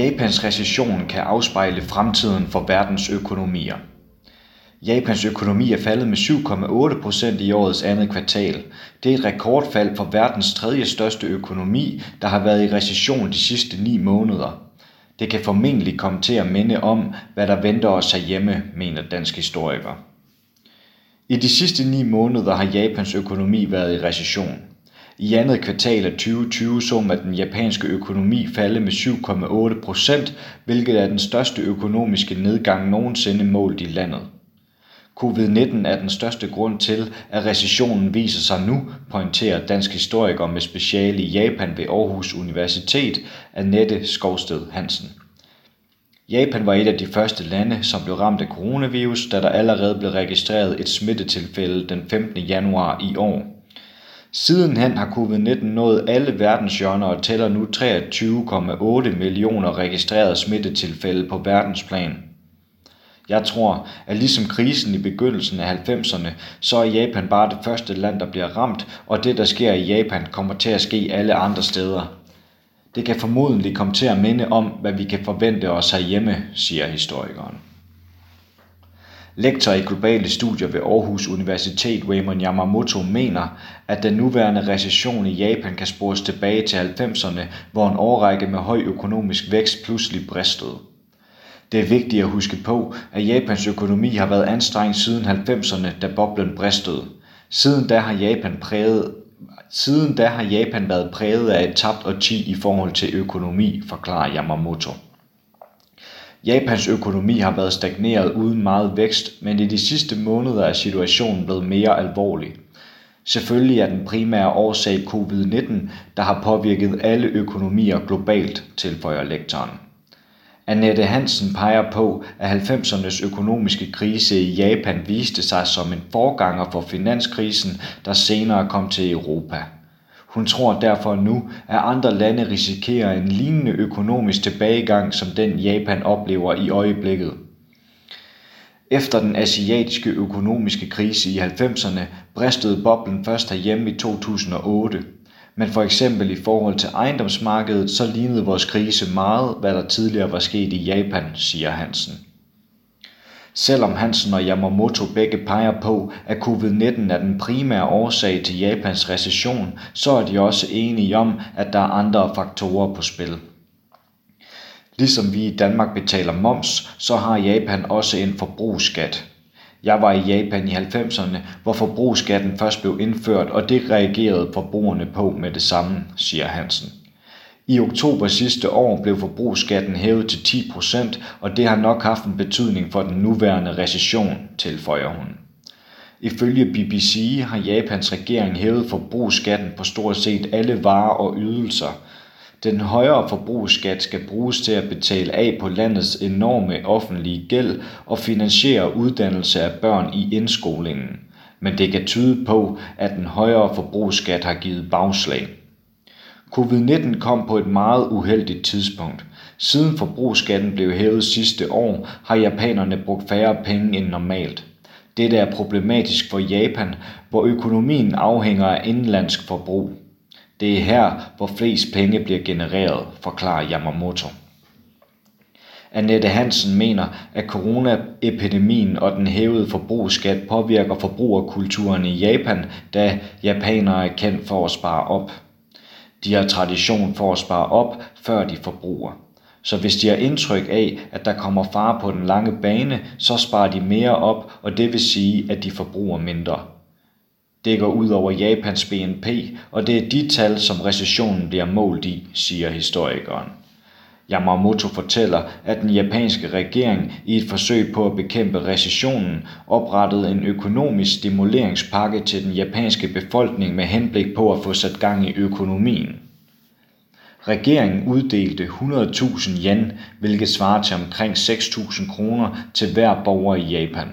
Japans recession kan afspejle fremtiden for verdens økonomier. Japans økonomi er faldet med 7,8 procent i årets andet kvartal. Det er et rekordfald for verdens tredje største økonomi, der har været i recession de sidste 9 måneder. Det kan formentlig komme til at minde om, hvad der venter os herhjemme, mener dansk historiker. I de sidste 9 måneder har Japans økonomi været i recession. I andet kvartal af 2020 så man den japanske økonomi falde med 7,8 procent, hvilket er den største økonomiske nedgang nogensinde målt i landet. Covid-19 er den største grund til, at recessionen viser sig nu, pointerer dansk historiker med speciale i Japan ved Aarhus Universitet, Annette Skovsted Hansen. Japan var et af de første lande, som blev ramt af coronavirus, da der allerede blev registreret et smittetilfælde den 15. januar i år. Sidenhen har covid-19 nået alle verdenshjørner og tæller nu 23,8 millioner registrerede smittetilfælde på verdensplan. Jeg tror, at ligesom krisen i begyndelsen af 90'erne, så er Japan bare det første land, der bliver ramt, og det, der sker i Japan, kommer til at ske alle andre steder. Det kan formodentlig komme til at minde om, hvad vi kan forvente os herhjemme, siger historikeren. Lektor i globale studier ved Aarhus Universitet Raymond Yamamoto mener, at den nuværende recession i Japan kan spores tilbage til 90'erne, hvor en årrække med høj økonomisk vækst pludselig bristede. Det er vigtigt at huske på, at Japans økonomi har været anstrengt siden 90'erne, da boblen bristede. Siden da har Japan præget Siden da har Japan været præget af et tabt årti i forhold til økonomi, forklarer Yamamoto. Japans økonomi har været stagneret uden meget vækst, men i de sidste måneder er situationen blevet mere alvorlig. Selvfølgelig er den primære årsag covid-19, der har påvirket alle økonomier globalt, tilføjer lektoren. Annette Hansen peger på, at 90'ernes økonomiske krise i Japan viste sig som en forganger for finanskrisen, der senere kom til Europa. Hun tror derfor nu, at andre lande risikerer en lignende økonomisk tilbagegang som den Japan oplever i øjeblikket. Efter den asiatiske økonomiske krise i 90'erne bristede boblen først herhjemme i 2008. Men for eksempel i forhold til ejendomsmarkedet, så lignede vores krise meget, hvad der tidligere var sket i Japan, siger Hansen. Selvom Hansen og Yamamoto begge peger på, at covid-19 er den primære årsag til Japans recession, så er de også enige om, at der er andre faktorer på spil. Ligesom vi i Danmark betaler moms, så har Japan også en forbrugsskat. Jeg var i Japan i 90'erne, hvor forbrugsskatten først blev indført, og det reagerede forbrugerne på med det samme, siger Hansen. I oktober sidste år blev forbrugsskatten hævet til 10 procent, og det har nok haft en betydning for den nuværende recession, tilføjer hun. Ifølge BBC har Japans regering hævet forbrugsskatten på stort set alle varer og ydelser. Den højere forbrugsskat skal bruges til at betale af på landets enorme offentlige gæld og finansiere uddannelse af børn i indskolingen. Men det kan tyde på, at den højere forbrugsskat har givet bagslag. Covid-19 kom på et meget uheldigt tidspunkt. Siden forbrugsskatten blev hævet sidste år, har japanerne brugt færre penge end normalt. Dette er problematisk for Japan, hvor økonomien afhænger af indlandsk forbrug. Det er her, hvor flest penge bliver genereret, forklarer Yamamoto. Annette Hansen mener, at coronaepidemien og den hævede forbrugsskat påvirker forbrugerkulturen i Japan, da japanere er kendt for at spare op. De har tradition for at spare op, før de forbruger. Så hvis de har indtryk af, at der kommer fare på den lange bane, så sparer de mere op, og det vil sige, at de forbruger mindre. Det går ud over Japans BNP, og det er de tal, som recessionen bliver målt i, siger historikeren. Yamamoto fortæller, at den japanske regering i et forsøg på at bekæmpe recessionen oprettede en økonomisk stimuleringspakke til den japanske befolkning med henblik på at få sat gang i økonomien. Regeringen uddelte 100.000 yen, hvilket svarer til omkring 6.000 kroner til hver borger i Japan.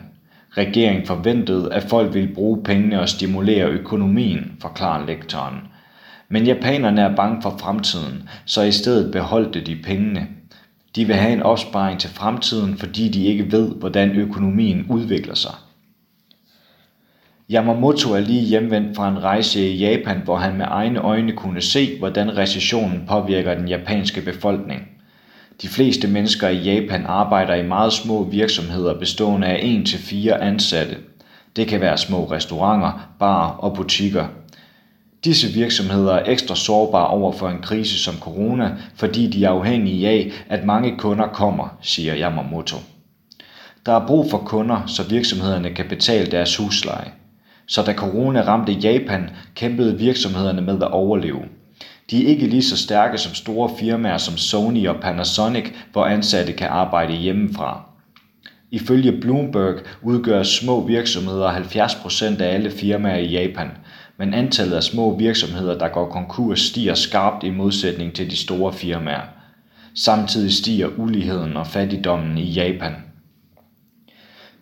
Regeringen forventede, at folk ville bruge pengene og stimulere økonomien, forklarer lektoren. Men japanerne er bange for fremtiden, så i stedet beholdte de pengene. De vil have en opsparing til fremtiden, fordi de ikke ved, hvordan økonomien udvikler sig. Yamamoto er lige hjemvendt fra en rejse i Japan, hvor han med egne øjne kunne se, hvordan recessionen påvirker den japanske befolkning. De fleste mennesker i Japan arbejder i meget små virksomheder bestående af 1 til ansatte. Det kan være små restauranter, barer og butikker. Disse virksomheder er ekstra sårbare over for en krise som corona, fordi de er afhængige af, at mange kunder kommer, siger Yamamoto. Der er brug for kunder, så virksomhederne kan betale deres husleje. Så da corona ramte Japan, kæmpede virksomhederne med at overleve. De er ikke lige så stærke som store firmaer som Sony og Panasonic, hvor ansatte kan arbejde hjemmefra. Ifølge Bloomberg udgør små virksomheder 70% af alle firmaer i Japan, men antallet af små virksomheder, der går konkurs, stiger skarpt i modsætning til de store firmaer. Samtidig stiger uligheden og fattigdommen i Japan.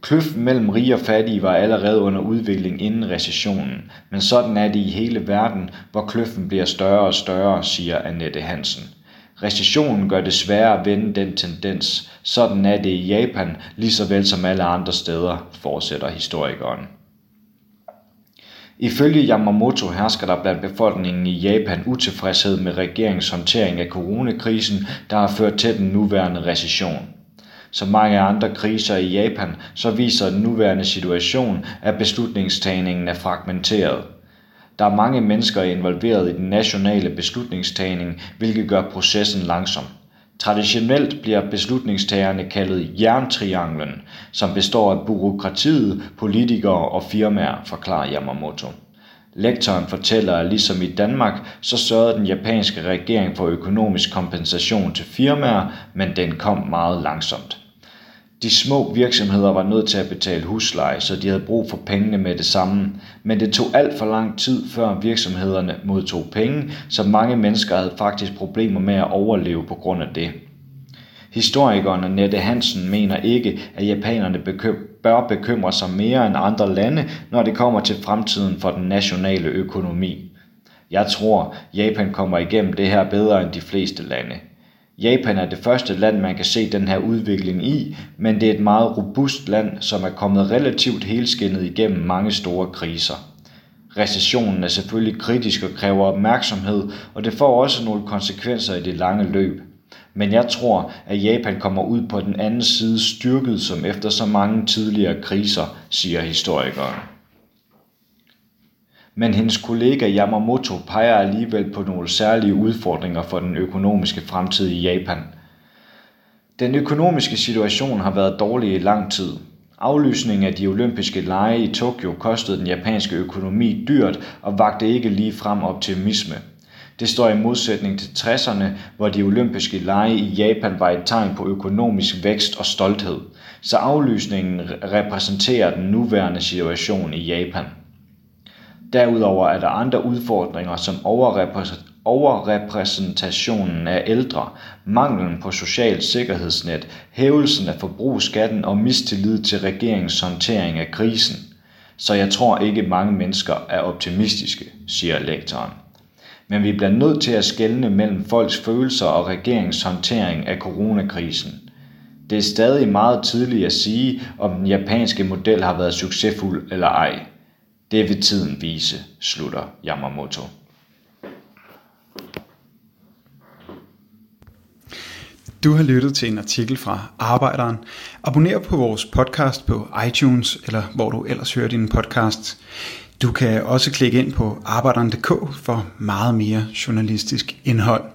Kløften mellem rige og fattige var allerede under udvikling inden recessionen, men sådan er det i hele verden, hvor kløften bliver større og større, siger Annette Hansen. Recessionen gør det sværere at vende den tendens. Sådan er det i Japan, lige så vel som alle andre steder, fortsætter historikeren. Ifølge Yamamoto hersker der blandt befolkningen i Japan utilfredshed med regeringens håndtering af coronakrisen, der har ført til den nuværende recession. Som mange andre kriser i Japan, så viser den nuværende situation, at beslutningstagningen er fragmenteret. Der er mange mennesker involveret i den nationale beslutningstagning, hvilket gør processen langsom. Traditionelt bliver beslutningstagerne kaldet jerntrianglen, som består af bureaukratiet, politikere og firmaer, forklarer Yamamoto. Lektoren fortæller, at ligesom i Danmark, så sørgede den japanske regering for økonomisk kompensation til firmaer, men den kom meget langsomt. De små virksomheder var nødt til at betale husleje, så de havde brug for pengene med det samme, men det tog alt for lang tid, før virksomhederne modtog penge, så mange mennesker havde faktisk problemer med at overleve på grund af det. Historikeren Nette Hansen mener ikke, at japanerne bør bekymre sig mere end andre lande, når det kommer til fremtiden for den nationale økonomi. Jeg tror, Japan kommer igennem det her bedre end de fleste lande. Japan er det første land, man kan se den her udvikling i, men det er et meget robust land, som er kommet relativt helskindet igennem mange store kriser. Recessionen er selvfølgelig kritisk og kræver opmærksomhed, og det får også nogle konsekvenser i det lange løb. Men jeg tror, at Japan kommer ud på den anden side styrket som efter så mange tidligere kriser, siger historikeren. Men hendes kollega Yamamoto peger alligevel på nogle særlige udfordringer for den økonomiske fremtid i Japan. Den økonomiske situation har været dårlig i lang tid. Aflysningen af de olympiske lege i Tokyo kostede den japanske økonomi dyrt og vagte ikke lige frem optimisme. Det står i modsætning til 60'erne, hvor de olympiske lege i Japan var et tegn på økonomisk vækst og stolthed. Så aflysningen repræsenterer den nuværende situation i Japan. Derudover er der andre udfordringer som overrepræsentationen af ældre, manglen på socialt sikkerhedsnet, hævelsen af forbrugsskatten og mistillid til regeringens håndtering af krisen. Så jeg tror ikke mange mennesker er optimistiske, siger lektoren. Men vi bliver nødt til at skelne mellem folks følelser og regeringens håndtering af coronakrisen. Det er stadig meget tidligt at sige, om den japanske model har været succesfuld eller ej. Det vil tiden vise, slutter Yamamoto. Du har lyttet til en artikel fra Arbejderen. Abonner på vores podcast på iTunes, eller hvor du ellers hører din podcast. Du kan også klikke ind på arbejderen.dk for meget mere journalistisk indhold.